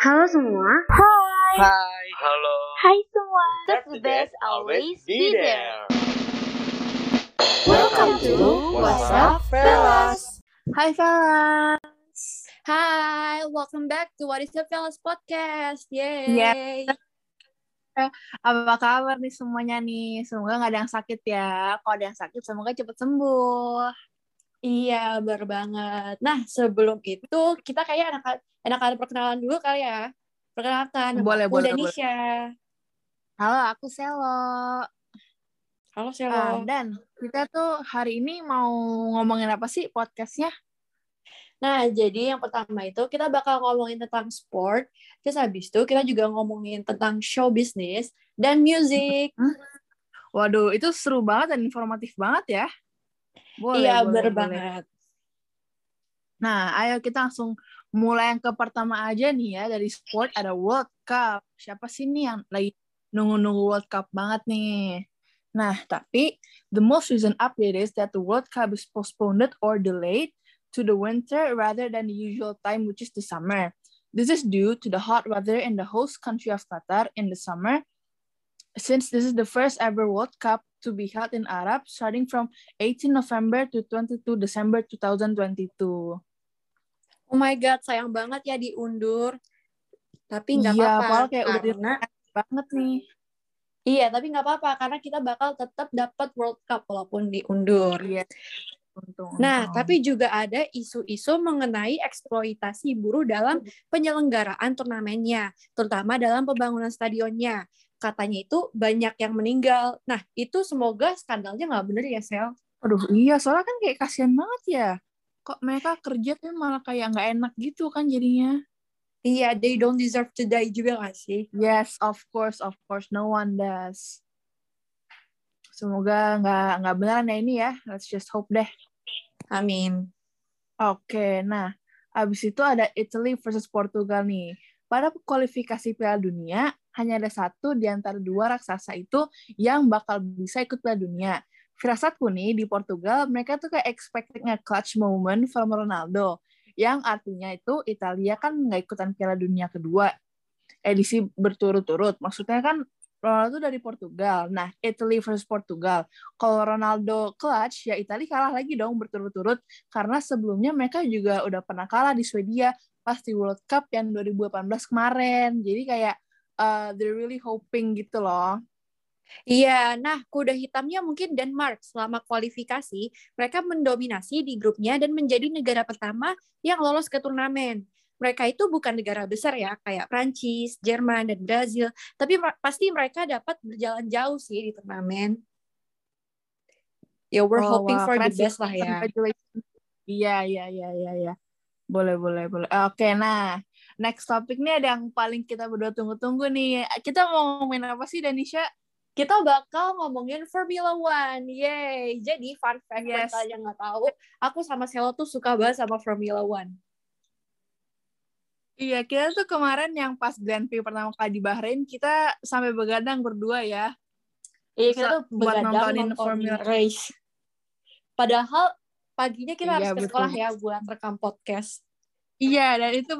Halo semua. Hai. Hai. Halo. Hai semua. That's the best always be there. Welcome to What's Up Fellas. Hai fellas. Hai, welcome back to What is Up Fellas podcast. Yay. Yeah. Apa kabar nih semuanya nih? Semoga nggak ada yang sakit ya. Kalau ada yang sakit, semoga cepet sembuh. Iya, bener banget. Nah, sebelum itu kita kayak enak enak ada perkenalan dulu kali ya. Perkenalkan, Boleh, aku boleh, Danisha. Halo, aku Selo. Halo, Selo. dan kita tuh hari ini mau ngomongin apa sih podcastnya? Nah, jadi yang pertama itu kita bakal ngomongin tentang sport, terus habis itu kita juga ngomongin tentang show business dan music. Waduh, itu seru banget dan informatif banget ya. Boleh, iya, boleh, bener boleh. banget. Nah, ayo kita langsung mulai yang ke pertama aja nih ya. Dari sport ada World Cup. Siapa sih nih yang lagi nunggu-nunggu World Cup banget nih? Nah, tapi the most recent update is that the World Cup is postponed or delayed to the winter rather than the usual time, which is the summer. This is due to the hot weather in the host country of Qatar in the summer, since this is the first ever World Cup to be held in Arab starting from 18 November to 22 December 2022. Oh my god, sayang banget ya diundur. Tapi nggak Iya, apa-apa kayak udah karena banget nih. iya, tapi nggak apa-apa karena kita bakal tetap dapat World Cup walaupun diundur. Iya. Untung, Nah, untung. tapi juga ada isu-isu mengenai eksploitasi buruh dalam penyelenggaraan turnamennya, terutama dalam pembangunan stadionnya. Katanya itu banyak yang meninggal. Nah, itu semoga skandalnya nggak bener ya, Sel. aduh iya soalnya kan kayak kasihan banget ya. Kok mereka kerja tuh malah kayak nggak enak gitu kan jadinya. Iya, they don't deserve to die juga nggak sih? Yes, of course, of course, no one does. Semoga nggak nggak beneran ya ini ya. Let's just hope deh. Amin. Oke, nah abis itu ada Italy versus Portugal nih. Pada kualifikasi Piala Dunia, hanya ada satu di antara dua raksasa itu yang bakal bisa ikut Piala Dunia. Firasatku nih, di Portugal, mereka tuh kayak expecting a clutch moment from Ronaldo. Yang artinya itu Italia kan nggak ikutan Piala Dunia kedua. Edisi berturut-turut. Maksudnya kan Ronaldo dari Portugal. Nah, Italy versus Portugal. Kalau Ronaldo clutch, ya Italia kalah lagi dong berturut-turut karena sebelumnya mereka juga udah pernah kalah di Swedia pas di World Cup yang 2018 kemarin. Jadi kayak uh, they're really hoping gitu loh. Iya, nah kuda hitamnya mungkin Denmark selama kualifikasi, mereka mendominasi di grupnya dan menjadi negara pertama yang lolos ke turnamen. Mereka itu bukan negara besar ya, kayak Prancis, Jerman, dan Brazil, tapi pasti mereka dapat berjalan jauh sih di turnamen. Ya, we're Oh, hoping wah, for the keren best lah ya. Iya, iya, iya, iya, iya. Boleh, boleh, boleh. Oke, nah. Next topik nih ada yang paling kita berdua tunggu-tunggu nih. Kita mau ngomongin apa sih, Danisha? Kita bakal ngomongin Formula One, yay! Jadi fun fact buat Yes. kalian yang nggak tahu, aku sama Selo tuh suka banget sama Formula One. Iya, kita tuh kemarin yang pas Grand Prix pertama kali di Bahrain, kita sampai begadang berdua ya. Iya, kita tuh buat begadang nontonin Formula race. Padahal paginya kita Iya, harus ke betul. sekolah ya buat rekam podcast. Iya, dan itu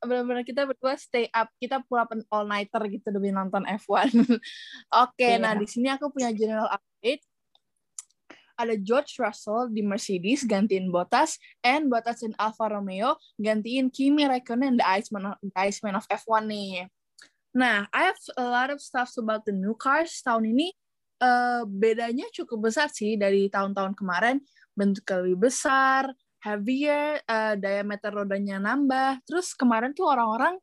benar-benar kita berdua stay up, kita an all nighter gitu demi nonton F1. Oke, Iya. nah di sini aku punya general update. Ada George Russell di Mercedes gantiin Bottas, and Bottas in Alfa Romeo gantiin Kimi Raikkonen the Iceman of, the Iceman of F1 nih. Nah, I have a lot of stuff about the new cars tahun ini. eh, bedanya cukup besar sih dari tahun-tahun kemarin. Bentuknya lebih besar, heavier, eh, diameter rodanya nambah. Terus kemarin tuh orang-orang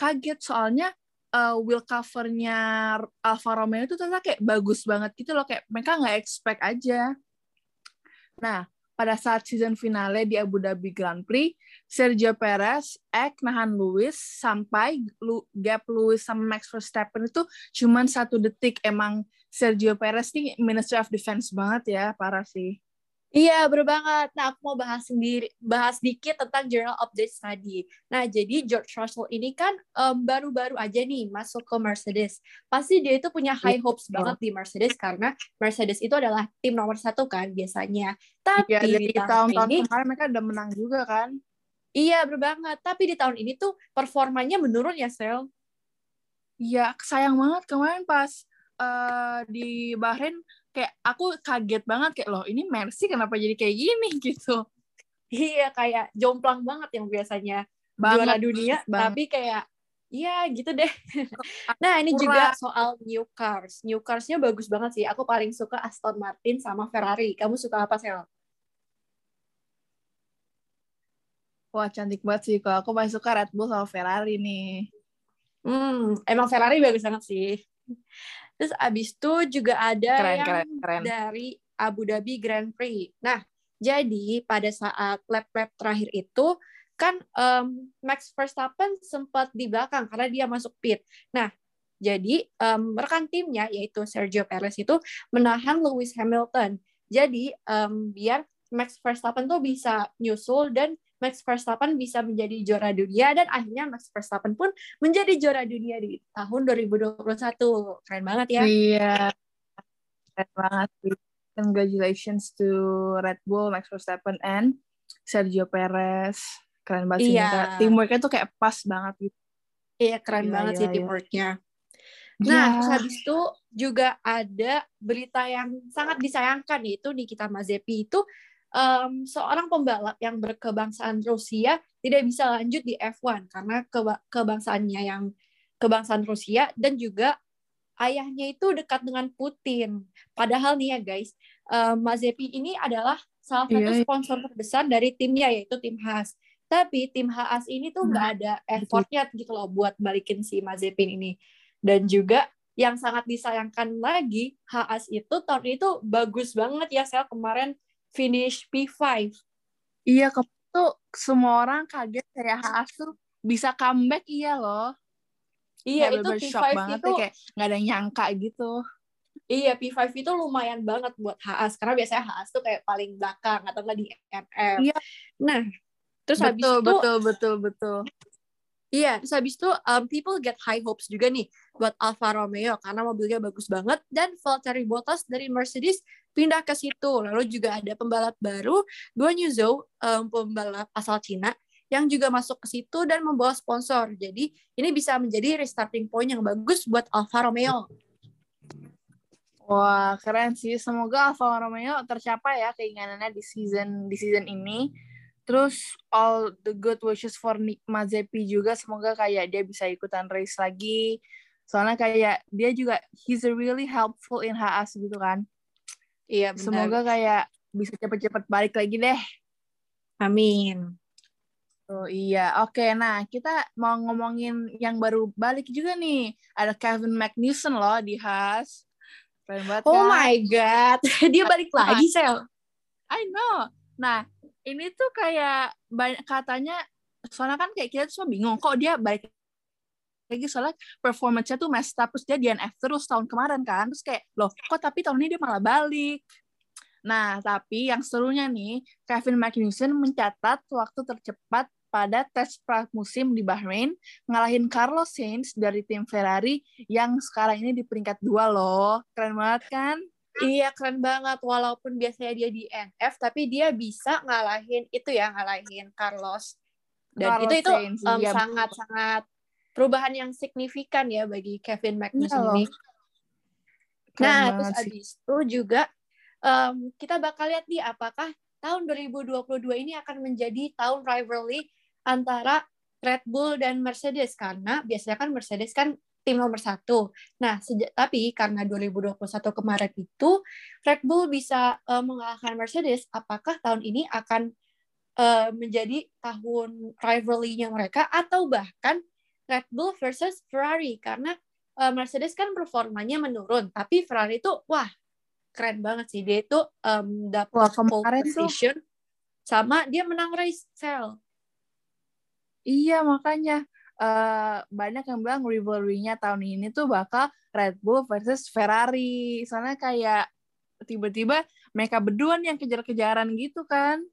kaget soalnya eh, wheel covernya Alfa Romeo itu ternyata kayak bagus banget gitu loh. Kayak mereka nggak expect aja. Nah, pada saat season finale di Abu Dhabi Grand Prix, Sergio Perez ek nahan Lewis sampai gap Lewis sama Max Verstappen itu cuman satu detik. Emang Sergio Perez nih Ministry of Defense banget ya, parah sih. Iya, bener banget. Nah, aku mau bahas sendiri, bahas dikit tentang journal updates tadi. Nah, jadi George Russell ini kan baru-baru aja nih masuk ke Mercedes. Pasti dia itu punya high hopes banget di Mercedes karena Mercedes itu adalah tim nomor satu kan biasanya. Tapi Ya, di tahun tahun-tahun ini kemarin mereka udah menang juga kan. Iya, berbanget. Tapi di tahun ini tuh performanya menurun ya, Sel. Iya, sayang banget kemarin pas uh, di Bahrain kayak aku kaget banget kayak loh ini Mercy kenapa jadi kayak gini gitu. Iya, kayak jomplang banget yang biasanya Banget, juara dunia, banget. tapi kayak Iya gitu deh. nah ini Kurang. juga soal new cars. New carsnya bagus banget sih. Aku paling suka Aston Martin sama Ferrari. Kamu suka apa Sel? Wah cantik banget sih kalau aku paling suka Red Bull sama Ferrari nih. Hmm, emang Ferrari bagus banget sih. Terus abis itu juga ada Keren, yang keren, keren. dari Abu Dhabi Grand Prix. Nah, jadi pada saat lap-lap terakhir itu kan em, Max Verstappen sempat di belakang karena dia masuk pit. Nah, jadi em, rekan timnya yaitu Sergio Perez itu menahan Lewis Hamilton. Jadi em, biar Max Verstappen tuh bisa nyusul dan Max Verstappen bisa menjadi juara dunia dan akhirnya Max Verstappen pun menjadi juara dunia di tahun 2021. Keren banget ya. Iya. Keren banget sih. Congratulations to Red Bull, Max Verstappen, and Sergio Perez. Keren banget sih. Iya. mereka. Teamworknya tuh kayak pas banget gitu. Iya keren Gila, banget gila, sih gila. teamworknya. Nah, Ya. terus habis itu juga ada berita yang sangat disayangkan yaitu Nikita Mazepin itu em, seorang pembalap yang berkebangsaan Rusia tidak bisa lanjut di F1 karena keba- kebangsaannya yang kebangsaan Rusia dan juga ayahnya itu dekat dengan Putin. Padahal nih ya guys, em, Mazepin ini adalah salah satu Iya, iya. sponsor terbesar dari timnya yaitu tim Haas. Tapi tim Haas ini tuh nggak ada effortnya gitu loh buat balikin si Mazepin ini. Dan juga yang sangat disayangkan lagi, Haas itu tahun itu bagus banget ya Sel kemarin finish P5. Iya, ke tuh semua orang kaget kayak Haas tuh bisa comeback iya loh. Iya Kayak itu bener-bener shock P5 banget itu ya, kayak nggak ada yang nyangka gitu. iya P5 itu lumayan banget buat Haas karena biasanya Haas tuh kayak paling belakang atau nggak di MF. Iya. Nah, terus habis betul, itu betul, betul, betul. Iya, terus habis itu um, people get high hopes juga nih buat Alfa Romeo karena mobilnya bagus banget dan Valtteri Bottas dari Mercedes pindah ke situ. Lalu juga ada pembalap baru, Guan Yu Zhou, um, pembalap asal Cina yang juga masuk ke situ dan membawa sponsor. Jadi ini bisa menjadi restarting point yang bagus buat Alfa Romeo. Wah, keren sih. Semoga Alfa Romeo tercapai ya keinginannya di season di season ini. Terus all the good wishes for Nick Mazepin juga semoga kayak dia bisa ikutan race lagi. Soalnya kayak dia juga he's really helpful in Haas gitu kan. Iya, benar. Semoga kayak bisa cepet-cepet balik lagi deh. Amin. Oh iya, oke. Nah, kita mau ngomongin yang baru balik juga nih. Ada Kevin Magnussen loh di Haas. Keren banget Oh kan? my god, dia balik lagi, Sel. I know. Nah, ini tuh kayak banyak katanya soalnya kan kayak kita tuh semua bingung kok dia balik lagi soalnya performance-nya tuh messed up terus dia DNF terus tahun kemarin kan terus kayak loh kok tapi tahun ini dia malah balik? Nah tapi yang serunya nih Kevin Magnussen mencatat waktu tercepat pada tes pramusim di Bahrain ngalahin Carlos Sainz dari tim Ferrari yang sekarang ini di peringkat dua loh. Keren banget kan? Iya keren banget. Walaupun biasanya dia di NF tapi dia bisa ngalahin itu ya ngalahin Carlos. Dan Carlos itu itu Sainz, em, iya, sangat sangat perubahan yang signifikan ya bagi Kevin Magnussen loh. ini. Nah terus sih. abis itu juga em, kita bakal lihat nih apakah tahun 2022 ini akan menjadi tahun rivalry antara Red Bull dan Mercedes karena biasanya kan Mercedes kan tim nomor satu. Nah, sejak tapi karena 2021 kemarin itu Red Bull bisa eh, mengalahkan Mercedes, apakah tahun ini akan eh, menjadi tahun rivalry-nya mereka atau bahkan Red Bull versus Ferrari karena eh, Mercedes kan performanya menurun, tapi Ferrari itu wah keren banget sih dia itu em, dapat pole kemarin tuh position sama dia menang race cell. Iya, makanya eh banyak yang bilang rivalry-nya tahun ini tuh bakal Red Bull versus Ferrari. Soalnya kayak tiba-tiba mereka berdua nih yang kejar-kejaran gitu kan.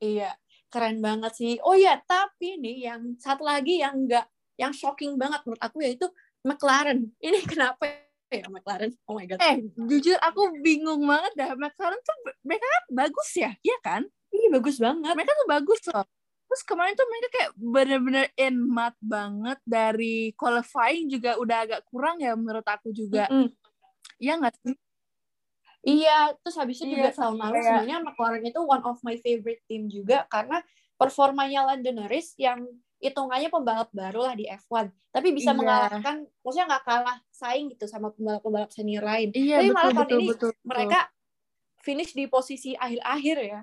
Iya, keren banget sih. Oh ya, tapi nih yang satu lagi yang enggak yang shocking banget menurut aku yaitu McLaren. Ini kenapa ya McLaren? Oh my god. Eh, jujur aku bingung banget dah. McLaren tuh mereka kan bagus ya, iya kan? ini bagus banget. Mereka tuh bagus loh. Terus kemarin tuh mereka kayak bener-bener in mat banget dari qualifying juga udah agak kurang ya menurut aku juga. Mm-mm. Iya nggak sih? Iya, terus habis itu juga Iya, tahun lalu sebenarnya McLaren itu one of my favorite team juga karena performanya Lando Norris yang hitungannya pembalap baru lah di F1, tapi bisa Iya. mengalahkan, maksudnya nggak kalah saing gitu sama pembalap-pembalap senior lain. Iya Tapi betul malah tahun betul ini betul. betul. Mereka finish di posisi akhir-akhir ya.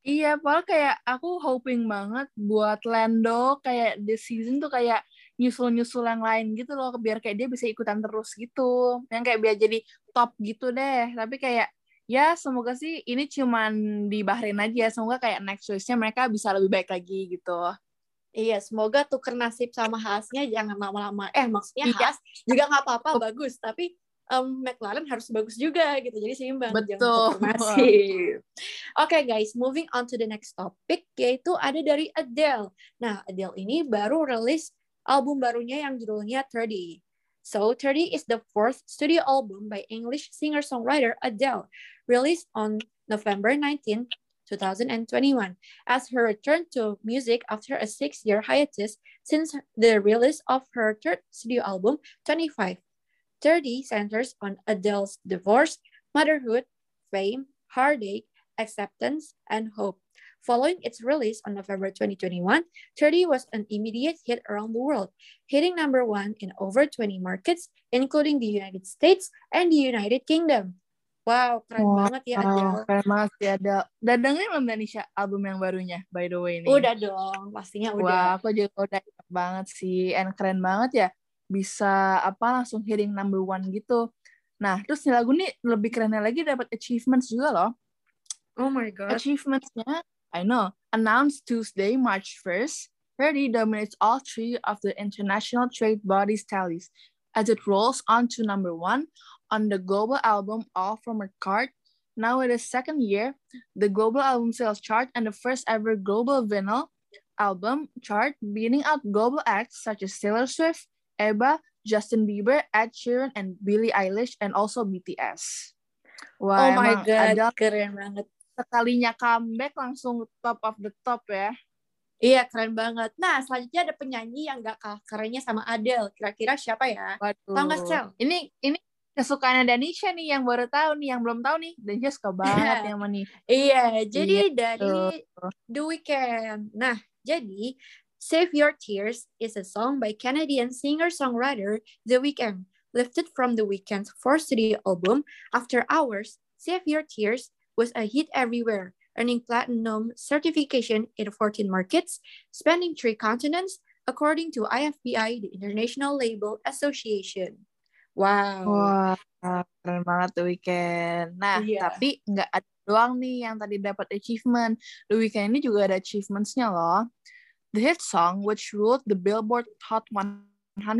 Iya, padahal kayak aku hoping banget buat Lando kayak this season tuh kayak nyusul-nyusul yang lain gitu loh, biar kayak dia bisa ikutan terus gitu. Yang kayak biar jadi top gitu deh. Tapi kayak ya semoga sih ini cuman di Bahrain aja. Semoga kayak next race-nya mereka bisa lebih baik lagi gitu. Iya, semoga tuker nasib sama Haasnya jangan lama-lama. Eh, maksudnya Iya. Haas juga nggak apa-apa, bagus. Tapi em, McLaren harus bagus juga gitu. Jadi seimbang. jangan Betul. nasib. Oke guys, moving on to the next topic, yaitu ada dari Adele. Nah, Adele ini baru rilis album barunya yang judulnya 30. So, 30 is the fourth studio album by English singer-songwriter Adele, released on November 19, 2021, as her return to music after a six-year hiatus since the release of her third studio album, 25. 30 centers on Adele's divorce, motherhood, fame, heartache, acceptance, and hope. Following its release on November 2021, 30 was an immediate hit around the world, hitting number one in over 20 markets, including the United States and the United Kingdom. Wow, keren Wow. banget ya Adele. keren banget sih ada. Udah dengerin belum Danisha album yang barunya by the way ini? Udah dong, pastinya Wah, udah. aku juga udah banget sih. And keren banget ya. Bisa apa langsung hitting number one gitu. Nah, terus lagu nih lebih kerennya lagi dapat achievements juga loh. Oh my god. Achievementsnya, I know, announced Tuesday, March 1st, 30 dominates all three of the international trade bodies tallies as it rolls on to number one on the global album All From Her Card. Now in it is second year, the global album sales chart and the first ever global vinyl album chart, beating out global acts such as Taylor Swift, Eba, Justin Bieber, Ed Sheeran, and Billie Eilish, and also BTS. Wah, Oh my god, Adele keren banget. Sekalinya comeback langsung top of the top ya. Iya, keren banget. Nah, selanjutnya ada penyanyi yang gak kalah kerennya sama Adele. Kira-kira siapa ya? Waduh. Tahu nggak, Cel? Ini ini kesukaannya Danisha nih yang baru tahu nih, yang belum tahu nih. Danisha suka banget yang mana. Iya, jadi dari Tuh. The Weeknd. Nah, jadi Save Your Tears is a song by Canadian singer-songwriter The Weeknd, lifted from The Weeknd's fourth studio album, After Hours. Save Your Tears was a hit everywhere, earning platinum certification in 14 markets, spanning three continents, according to IFPI, the International Label Association. Wow. Wah, keren banget The Weeknd. Nah, Iya. tapi nggak ada doang nih yang tadi dapat achievement. The Weeknd ini juga ada achievements-nya loh. The hit song, which ruled the Billboard Hot 100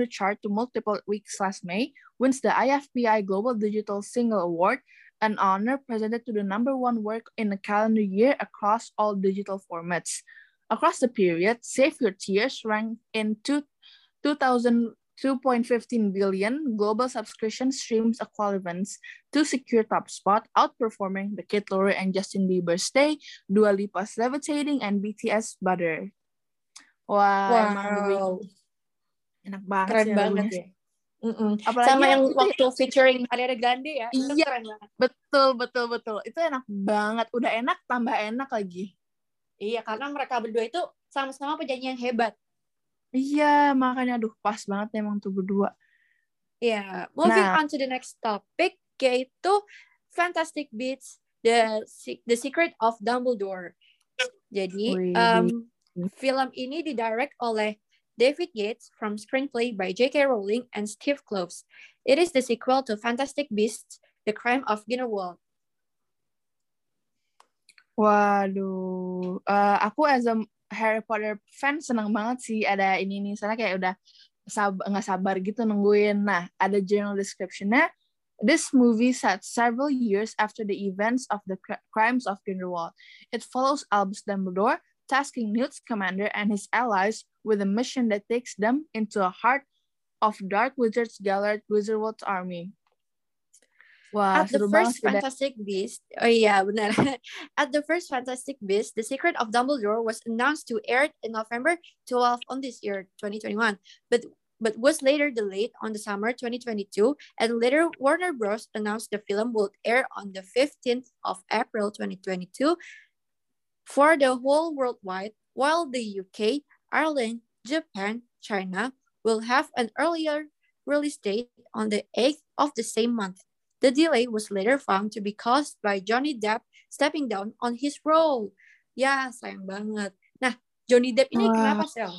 chart to multiple weeks last May, wins the IFPI Global Digital Single Award, an honor presented to the number one work in a calendar year across all digital formats. Across the period, Save Your Tears ranked in two, 2000 2.15 billion global subscription streams equivalents to secure top spot, outperforming the Kid Laroi and Justin Bieber's Stay, Dua Lipa's Levitating, and BTS Butter. Wah, emang The Weeknd Wow. enak banget Keren sih banget ya. Mm-mm. Apalagi Sama yang waktu featuring Ariana Grande ya, itu Iya. keren banget. Betul, betul, betul. Itu enak banget. Udah enak, tambah enak lagi. Iya, karena mereka berdua itu sama-sama penyanyi yang hebat. Iya, makanya aduh pas banget emang tuh berdua. Iya, moving Nah. on to the next topic, yaitu Fantastic Beasts, the the Secret of Dumbledore. Jadi, Wih. um, film ini didirect oleh David Yates from screenplay by J.K. Rowling and Steve Kloves. It is the sequel to Fantastic Beasts: The Crime of Grindelwald. Waduh, Eh, aku as a Harry Potter fan senang banget sih ada ini nih, soalnya kayak udah sab nggak sabar gitu nungguin. Nah, ada journal description-nya. This movie set several years after the events of the cr- crimes of Grindelwald. It follows Albus Dumbledore, tasking Newt commander and his allies with a mission that takes them into the heart of Dark Wizard's gathered Wizardworld's army. Wah, At the first. Fantastic Beast, oh benar. At the first Fantastic Beast, The Secret of Dumbledore was announced to air in November 12 on this year, 2021, but but was later delayed on the summer 2022, and later Warner Bros. announced the film would air on the 15th of April 2022 for the whole worldwide, while the UK, Ireland, Japan, China will have an earlier release date on the 8th of the same month. The delay was later found to be caused by Johnny Depp stepping down on his role. Ya, sayang banget. Nah, Johnny Depp ini Wah. kenapa, Sel?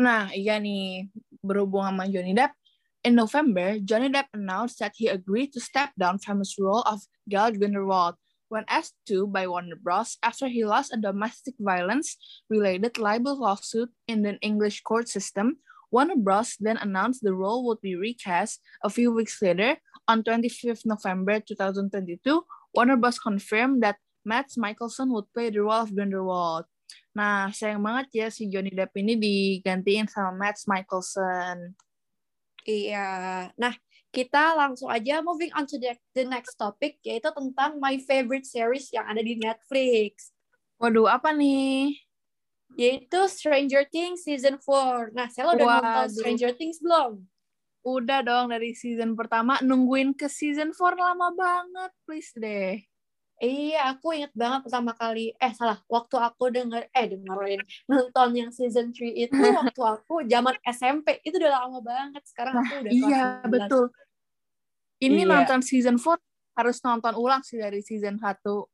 Nah, iya nih, berhubung sama Johnny Depp, in November, Johnny Depp announced that he agreed to step down from his role of Gal Grindelwald when asked to by Warner Bros. after he lost a domestic violence-related libel lawsuit in the English court system. Warner Bros. then announced the role would be recast a few weeks later. On 25th November 2022, Warner Bros. confirmed that Matt Michelson would play the role of Grindelwald. Nah, sayang banget ya si Johnny Depp ini digantiin sama Matt Michelson. Iya. Nah, kita langsung aja moving on to the, the next topic, yaitu tentang my favorite series yang ada di Netflix. Waduh, apa nih? Yaitu Stranger Things Season 4. Nah, saya udah nonton Waduh. Stranger Things belum? Udah dong dari season pertama, nungguin ke season 4 lama banget, please deh. Iya, aku inget banget pertama kali, eh salah, waktu aku denger, eh dengerin, nonton yang season 3 itu waktu aku zaman SMP, itu udah lama banget, sekarang Nah, aku udah iya, kelas 11. betul. Ini Iya. nonton season 4 harus nonton ulang sih dari season 1.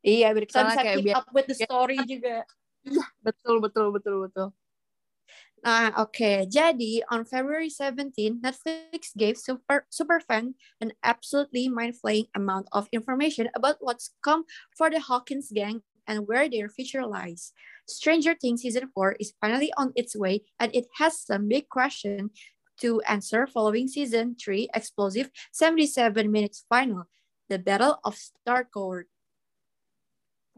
Iya, biar kita Soalnya bisa kayak keep biar- up with the story juga. Betul, betul, betul, betul. Nah, oke. Jadi, on February 17, Netflix gave super superfan an absolutely mind-flaying amount of information about what's come for the Hawkins gang and where their future lies. Stranger Things Season 4 is finally on its way, and it has some big question to answer following Season 3 explosive 77 minutes final, the Battle of Starcourt.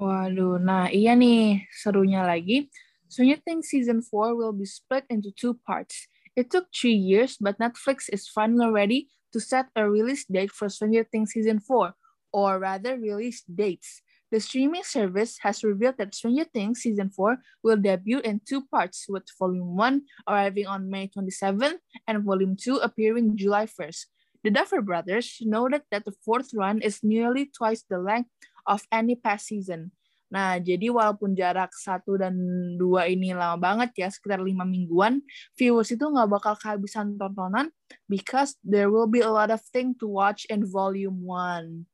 Waduh, nah iya nih, serunya lagi. Stranger Things Season 4 will be split into two parts. It took three years, but Netflix is finally ready to set a release date for Stranger Things Season 4, or rather release dates. The streaming service has revealed that Stranger Things Season 4 will debut in two parts, with Volume 1 arriving on May 27th and Volume 2 appearing July 1st. The Duffer Brothers noted that the fourth run is nearly twice the length of any past season. Nah, jadi walaupun jarak satu dan dua ini lama banget ya, sekitar lima mingguan, viewers itu nggak bakal kehabisan tontonan because there will be a lot of thing to watch in volume one.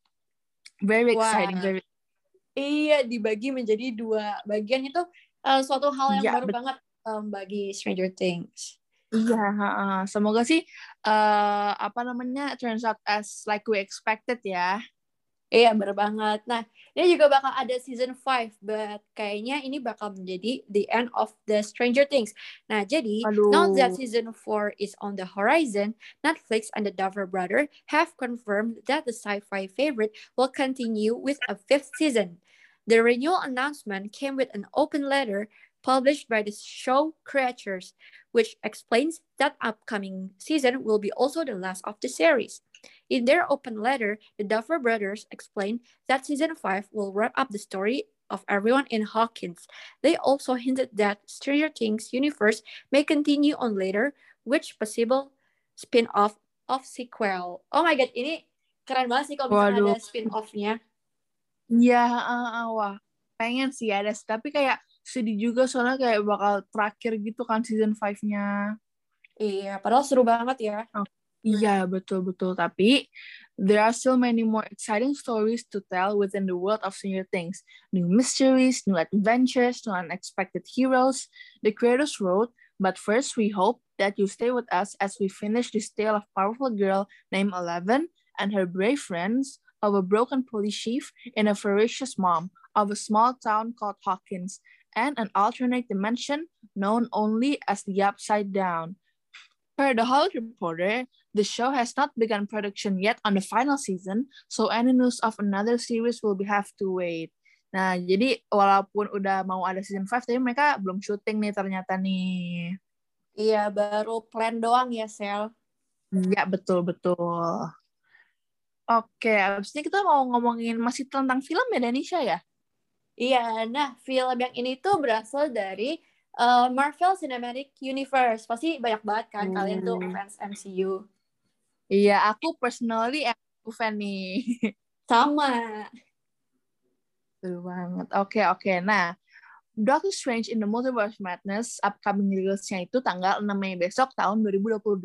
Very exciting. Wah. Very... Iya, dibagi menjadi dua bagian itu eh, suatu hal yang Iya, baru banget em, bagi Stranger Things. Iya, ha-ha. semoga sih eh apa namanya turns out as like we expected ya. Iya, bener banget. Nah, ini juga bakal ada season 5, but kayaknya ini bakal menjadi the end of the Stranger Things. Nah, jadi, now that season 4 is on the horizon, Netflix and the Duffer Brother have confirmed that the sci-fi favorite will continue with a fifth season. The renewal announcement came with an open letter published by the show creators, which explains that upcoming season will be also the last of the series. In their open letter, the Duffer Brothers explained that season 5 will wrap up the story of everyone in Hawkins. They also hinted that Stranger Things universe may continue on later, which possible spin-off of sequel. Oh my god, ini keren banget sih kalau misalnya Waduh. ada spin-off-nya. Iya, ah, ah, wah. Pengen sih ada, tapi kayak sedih juga soalnya kayak bakal terakhir gitu kan season 5-nya. Iya, padahal seru banget ya. Iya, betul-betul. Tapi there are still many more exciting stories to tell within the world of Stranger Things. New mysteries, new adventures, new unexpected heroes. The creators wrote, but first we hope that you stay with us as we finish this tale of powerful girl named Eleven and her brave friends of a broken police chief and a ferocious mom of a small town called Hawkins and an alternate dimension known only as the Upside Down. Per the Hollywood Reporter, the show has not begun production yet on the final season, so any news of another series will be have to wait. Nah, jadi walaupun udah mau ada season 5, tapi mereka belum syuting nih ternyata nih. Iya, baru plan doang ya, Sel. Ya, betul-betul. Oke, abis ini kita mau ngomongin masih tentang film ya, Danisha ya? Iya, nah film yang ini tuh berasal dari uh, Marvel Cinematic Universe. Pasti banyak banget kan kalian tuh Hmm. fans MCU. Iya, aku personally aku fan nih. Sama. Betul banget. Oke, oke. Nah, Doctor Strange in the Multiverse Madness upcoming release-nya itu tanggal 6 Mei besok tahun 2022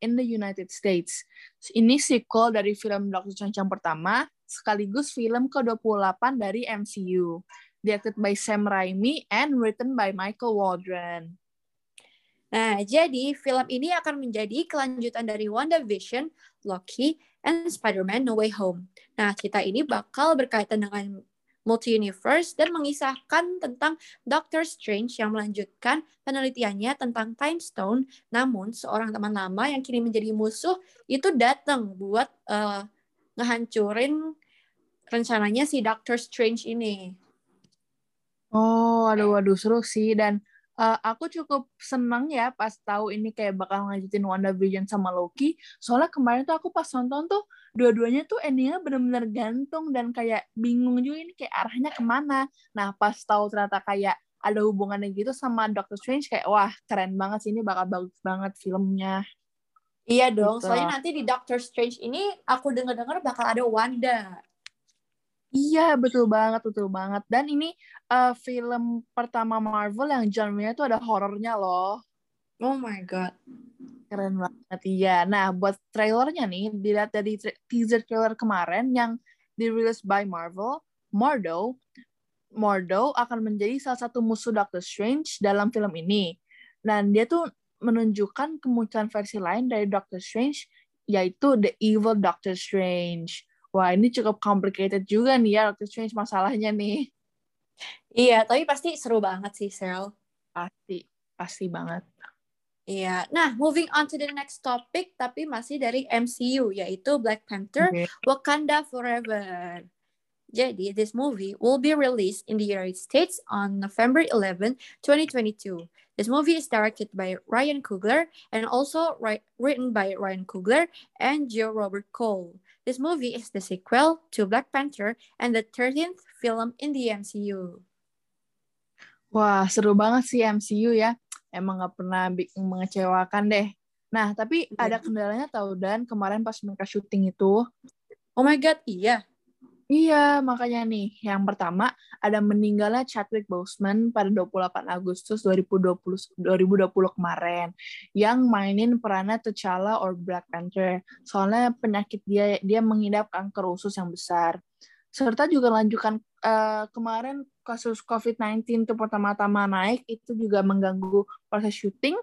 in the United States. Ini sequel dari film Doctor Strange yang pertama, sekaligus film ke-28 dari MCU. Directed by Sam Raimi and written by Michael Waldron. Nah, jadi film ini akan menjadi kelanjutan dari WandaVision, Loki, and Spider-Man No Way Home. Nah, cerita ini bakal berkaitan dengan multi-universe dan mengisahkan tentang Doctor Strange yang melanjutkan penelitiannya tentang Time Stone. Namun, seorang teman lama yang kini menjadi musuh itu datang buat eh, ngehancurin rencananya si Doctor Strange ini. Oh, aduh, waduh, seru sih. Dan uh, aku cukup seneng ya pas tahu ini kayak bakal ngajutin WandaVision sama Loki. Soalnya kemarin tuh aku pas nonton tuh, dua-duanya tuh endingnya bener-bener gantung dan kayak bingung juga ini kayak arahnya ke mana. Nah, pas tahu ternyata kayak ada hubungannya gitu sama Doctor Strange, kayak wah keren banget sih, ini bakal bagus banget filmnya. Iya dong, Gitu. soalnya nanti di Doctor Strange ini aku dengar-dengar bakal ada Wanda. Iya, betul banget, betul banget. Dan ini uh, film pertama Marvel yang genre-nya tuh ada horornya loh. Oh my god. Keren banget, iya. Nah, buat trailernya nih, dilihat dari tra- teaser trailer kemarin yang dirilis by Marvel, Mordo, Mordo akan menjadi salah satu musuh Doctor Strange dalam film ini. Dan dia tuh menunjukkan kemunculan versi lain dari Doctor Strange, yaitu The Evil Doctor Strange. Wah, ini cukup complicated juga nih ya Doctor Strange masalahnya nih. Iya, tapi pasti seru banget sih, Cheryl. Pasti, pasti banget. Iya. Nah, moving on to the next topic, tapi masih dari MCU, yaitu Black Panther Oke. Wakanda Forever. Jadi, this movie will be released in the United States on November 11, 2022. This movie is directed by Ryan Coogler and also ri- written by Ryan Coogler and Joe Robert Cole. This movie is the sequel to Black Panther and the 13th film in the MCU. Wah, seru banget sih MCU ya. Emang gak pernah bikin mengecewakan deh. Nah, tapi Iya. ada kendalanya tahu dan kemarin pas mereka syuting itu, Oh my god, iya. Iya makanya nih, yang pertama ada meninggalnya Chadwick Boseman pada 28 Agustus 2020 2020 kemarin yang mainin perannya T'Challa or Black Panther. Soalnya penyakit dia dia mengidap kanker usus yang besar. Serta juga lanjutkan eh, kemarin kasus COVID-19 itu pertama-tama naik itu juga mengganggu proses syuting.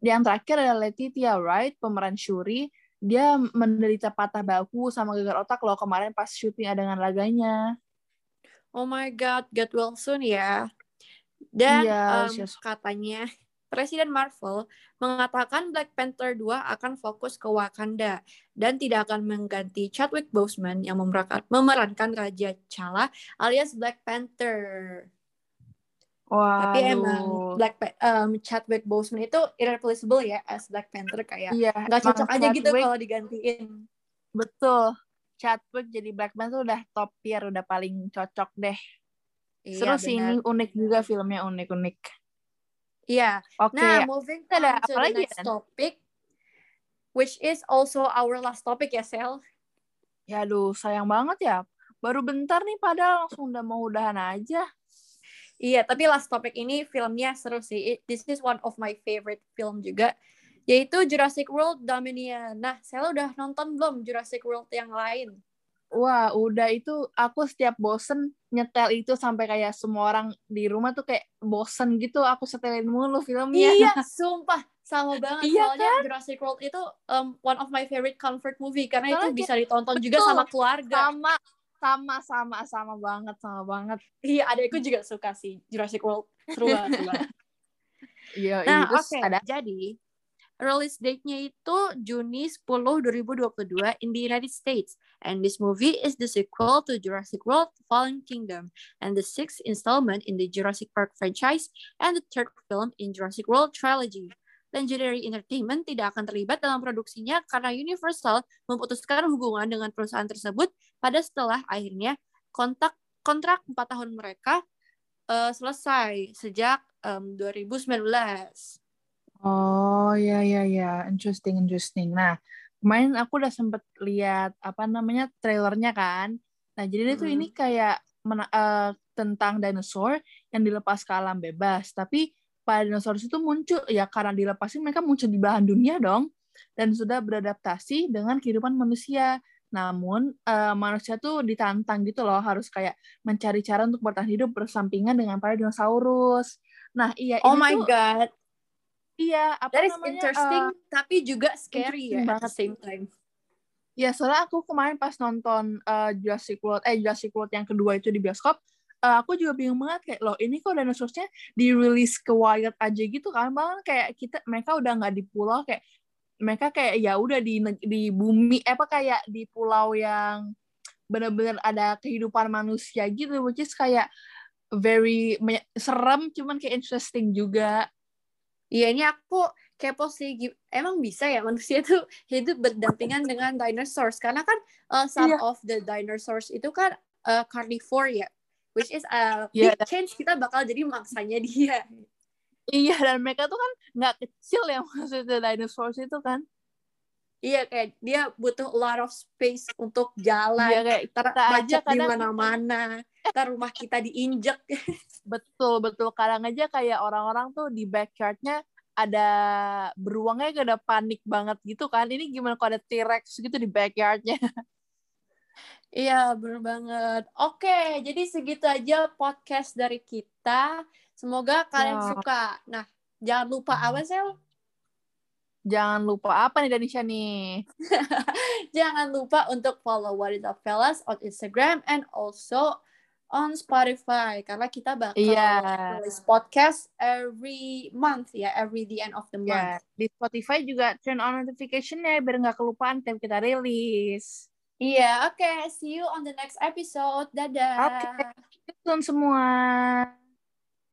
Yang terakhir ada Letitia Wright, pemeran Shuri. Dia menderita patah bahu sama gegar otak loh kemarin pas syuting adegan laganya. Oh my god, get well soon ya. Dan Iya, em, yes. katanya Presiden Marvel mengatakan Black Panther 2 akan fokus ke Wakanda dan tidak akan mengganti Chadwick Boseman yang memerankan, Raja T'Challa alias Black Panther. Wah, Tapi emang Black Pa- em, Chadwick Boseman itu irreplaceable ya as Black Panther kayak iya, nggak cocok aja gitu kalau digantiin. Betul. Chadwick jadi Black Panther udah top tier, udah paling cocok deh. Seru Iya, sih benar. ini unik juga filmnya unik-unik. Iya. Oke, Nah, moving ada on to the next Dan? topic, which is also our last topic ya, Sel. ya aduh sayang banget ya. Baru bentar nih padahal langsung udah mau udahan aja. Iya, tapi last topic ini filmnya seru sih. It- this is one of my favorite film juga, yaitu Jurassic World Dominion. Nah, Sel udah nonton belum Jurassic World yang lain? Wah, udah itu aku setiap bosen nyetel itu sampai kayak semua orang di rumah tuh kayak bosen gitu aku setelin mulu filmnya. Iya, sumpah. Sama banget. Iya Soalnya Jurassic World itu um, one of my favorite comfort movie, karena itu Soalnya bisa ditonton juga betul. sama keluarga. Sama sama sama sama banget sama banget. Iya, adekku juga suka sih Jurassic World. Seru banget. banget. Iya, Nah, oke. ada Jadi, release date-nya itu Juni 10, 2022 in the United States. And this movie is the sequel to Jurassic World Fallen Kingdom and the sixth installment in the Jurassic Park franchise and the third film in Jurassic World trilogy. Legendary Entertainment tidak akan terlibat dalam produksinya karena Universal memutuskan hubungan dengan perusahaan tersebut pada setelah akhirnya kontak kontrak 4 tahun mereka uh, selesai sejak um, 2019. Oh ya ya ya, interesting interesting. Nah kemarin aku udah sempet lihat apa namanya trailernya kan. Nah jadi itu ini kayak uh, tentang dinosaur yang dilepas ke alam bebas, tapi dinosaurus itu muncul ya karena dilepasin mereka muncul di belahan dunia dong dan sudah beradaptasi dengan kehidupan manusia. Namun uh, manusia tuh ditantang gitu loh harus kayak mencari cara untuk bertahan hidup bersampingan dengan para dinosaurus. Nah iya Oh my tuh, god. Iya apa That namanya? interesting uh, tapi juga scary ya at the same time. Ya soalnya aku kemarin pas nonton uh, Jurassic World eh Jurassic World yang kedua itu di bioskop uh, aku juga bingung banget kayak loh ini kok dinosaurusnya dirilis ke wild aja gitu kan? Bang kayak kita mereka udah nggak di pulau kayak mereka kayak ya udah di di bumi apa kayak di pulau yang benar-benar ada kehidupan manusia gitu which is kayak very serem cuman kayak interesting juga. Iya ini aku kepo sih emang bisa ya manusia tuh hidup berdampingan dengan dinosaurs? Karena kan uh, some yeah. of the dinosaurs itu kan uh, carnivore ya which is a yeah, big change kita bakal jadi maksanya dia iya dan mereka tuh kan nggak kecil ya maksudnya dinosaurs itu kan Iya kayak dia butuh a lot of space untuk jalan. Iya kayak kita aja kadang di mana-mana. Ntar rumah kita diinjek. betul betul kadang aja kayak orang-orang tuh di backyardnya ada beruangnya kayak ada panik banget gitu kan. Ini gimana kalau ada T-Rex gitu di backyardnya? Iya, bener banget. Oke, jadi segitu aja podcast dari kita. Semoga kalian ya. suka. Nah, jangan lupa hmm. apa, Sel? Jangan lupa apa nih, Danisha nih? jangan lupa untuk follow What is Up Fellas on Instagram and also on Spotify. Karena kita bakal yeah. tulis podcast every month ya, every the end of the iya, month. Yeah. Di Spotify juga turn on notification-nya biar nggak kelupaan tiap kita rilis. Iya, oke. Okay. See you on the next episode. Dadah. Oke. Okay. semua.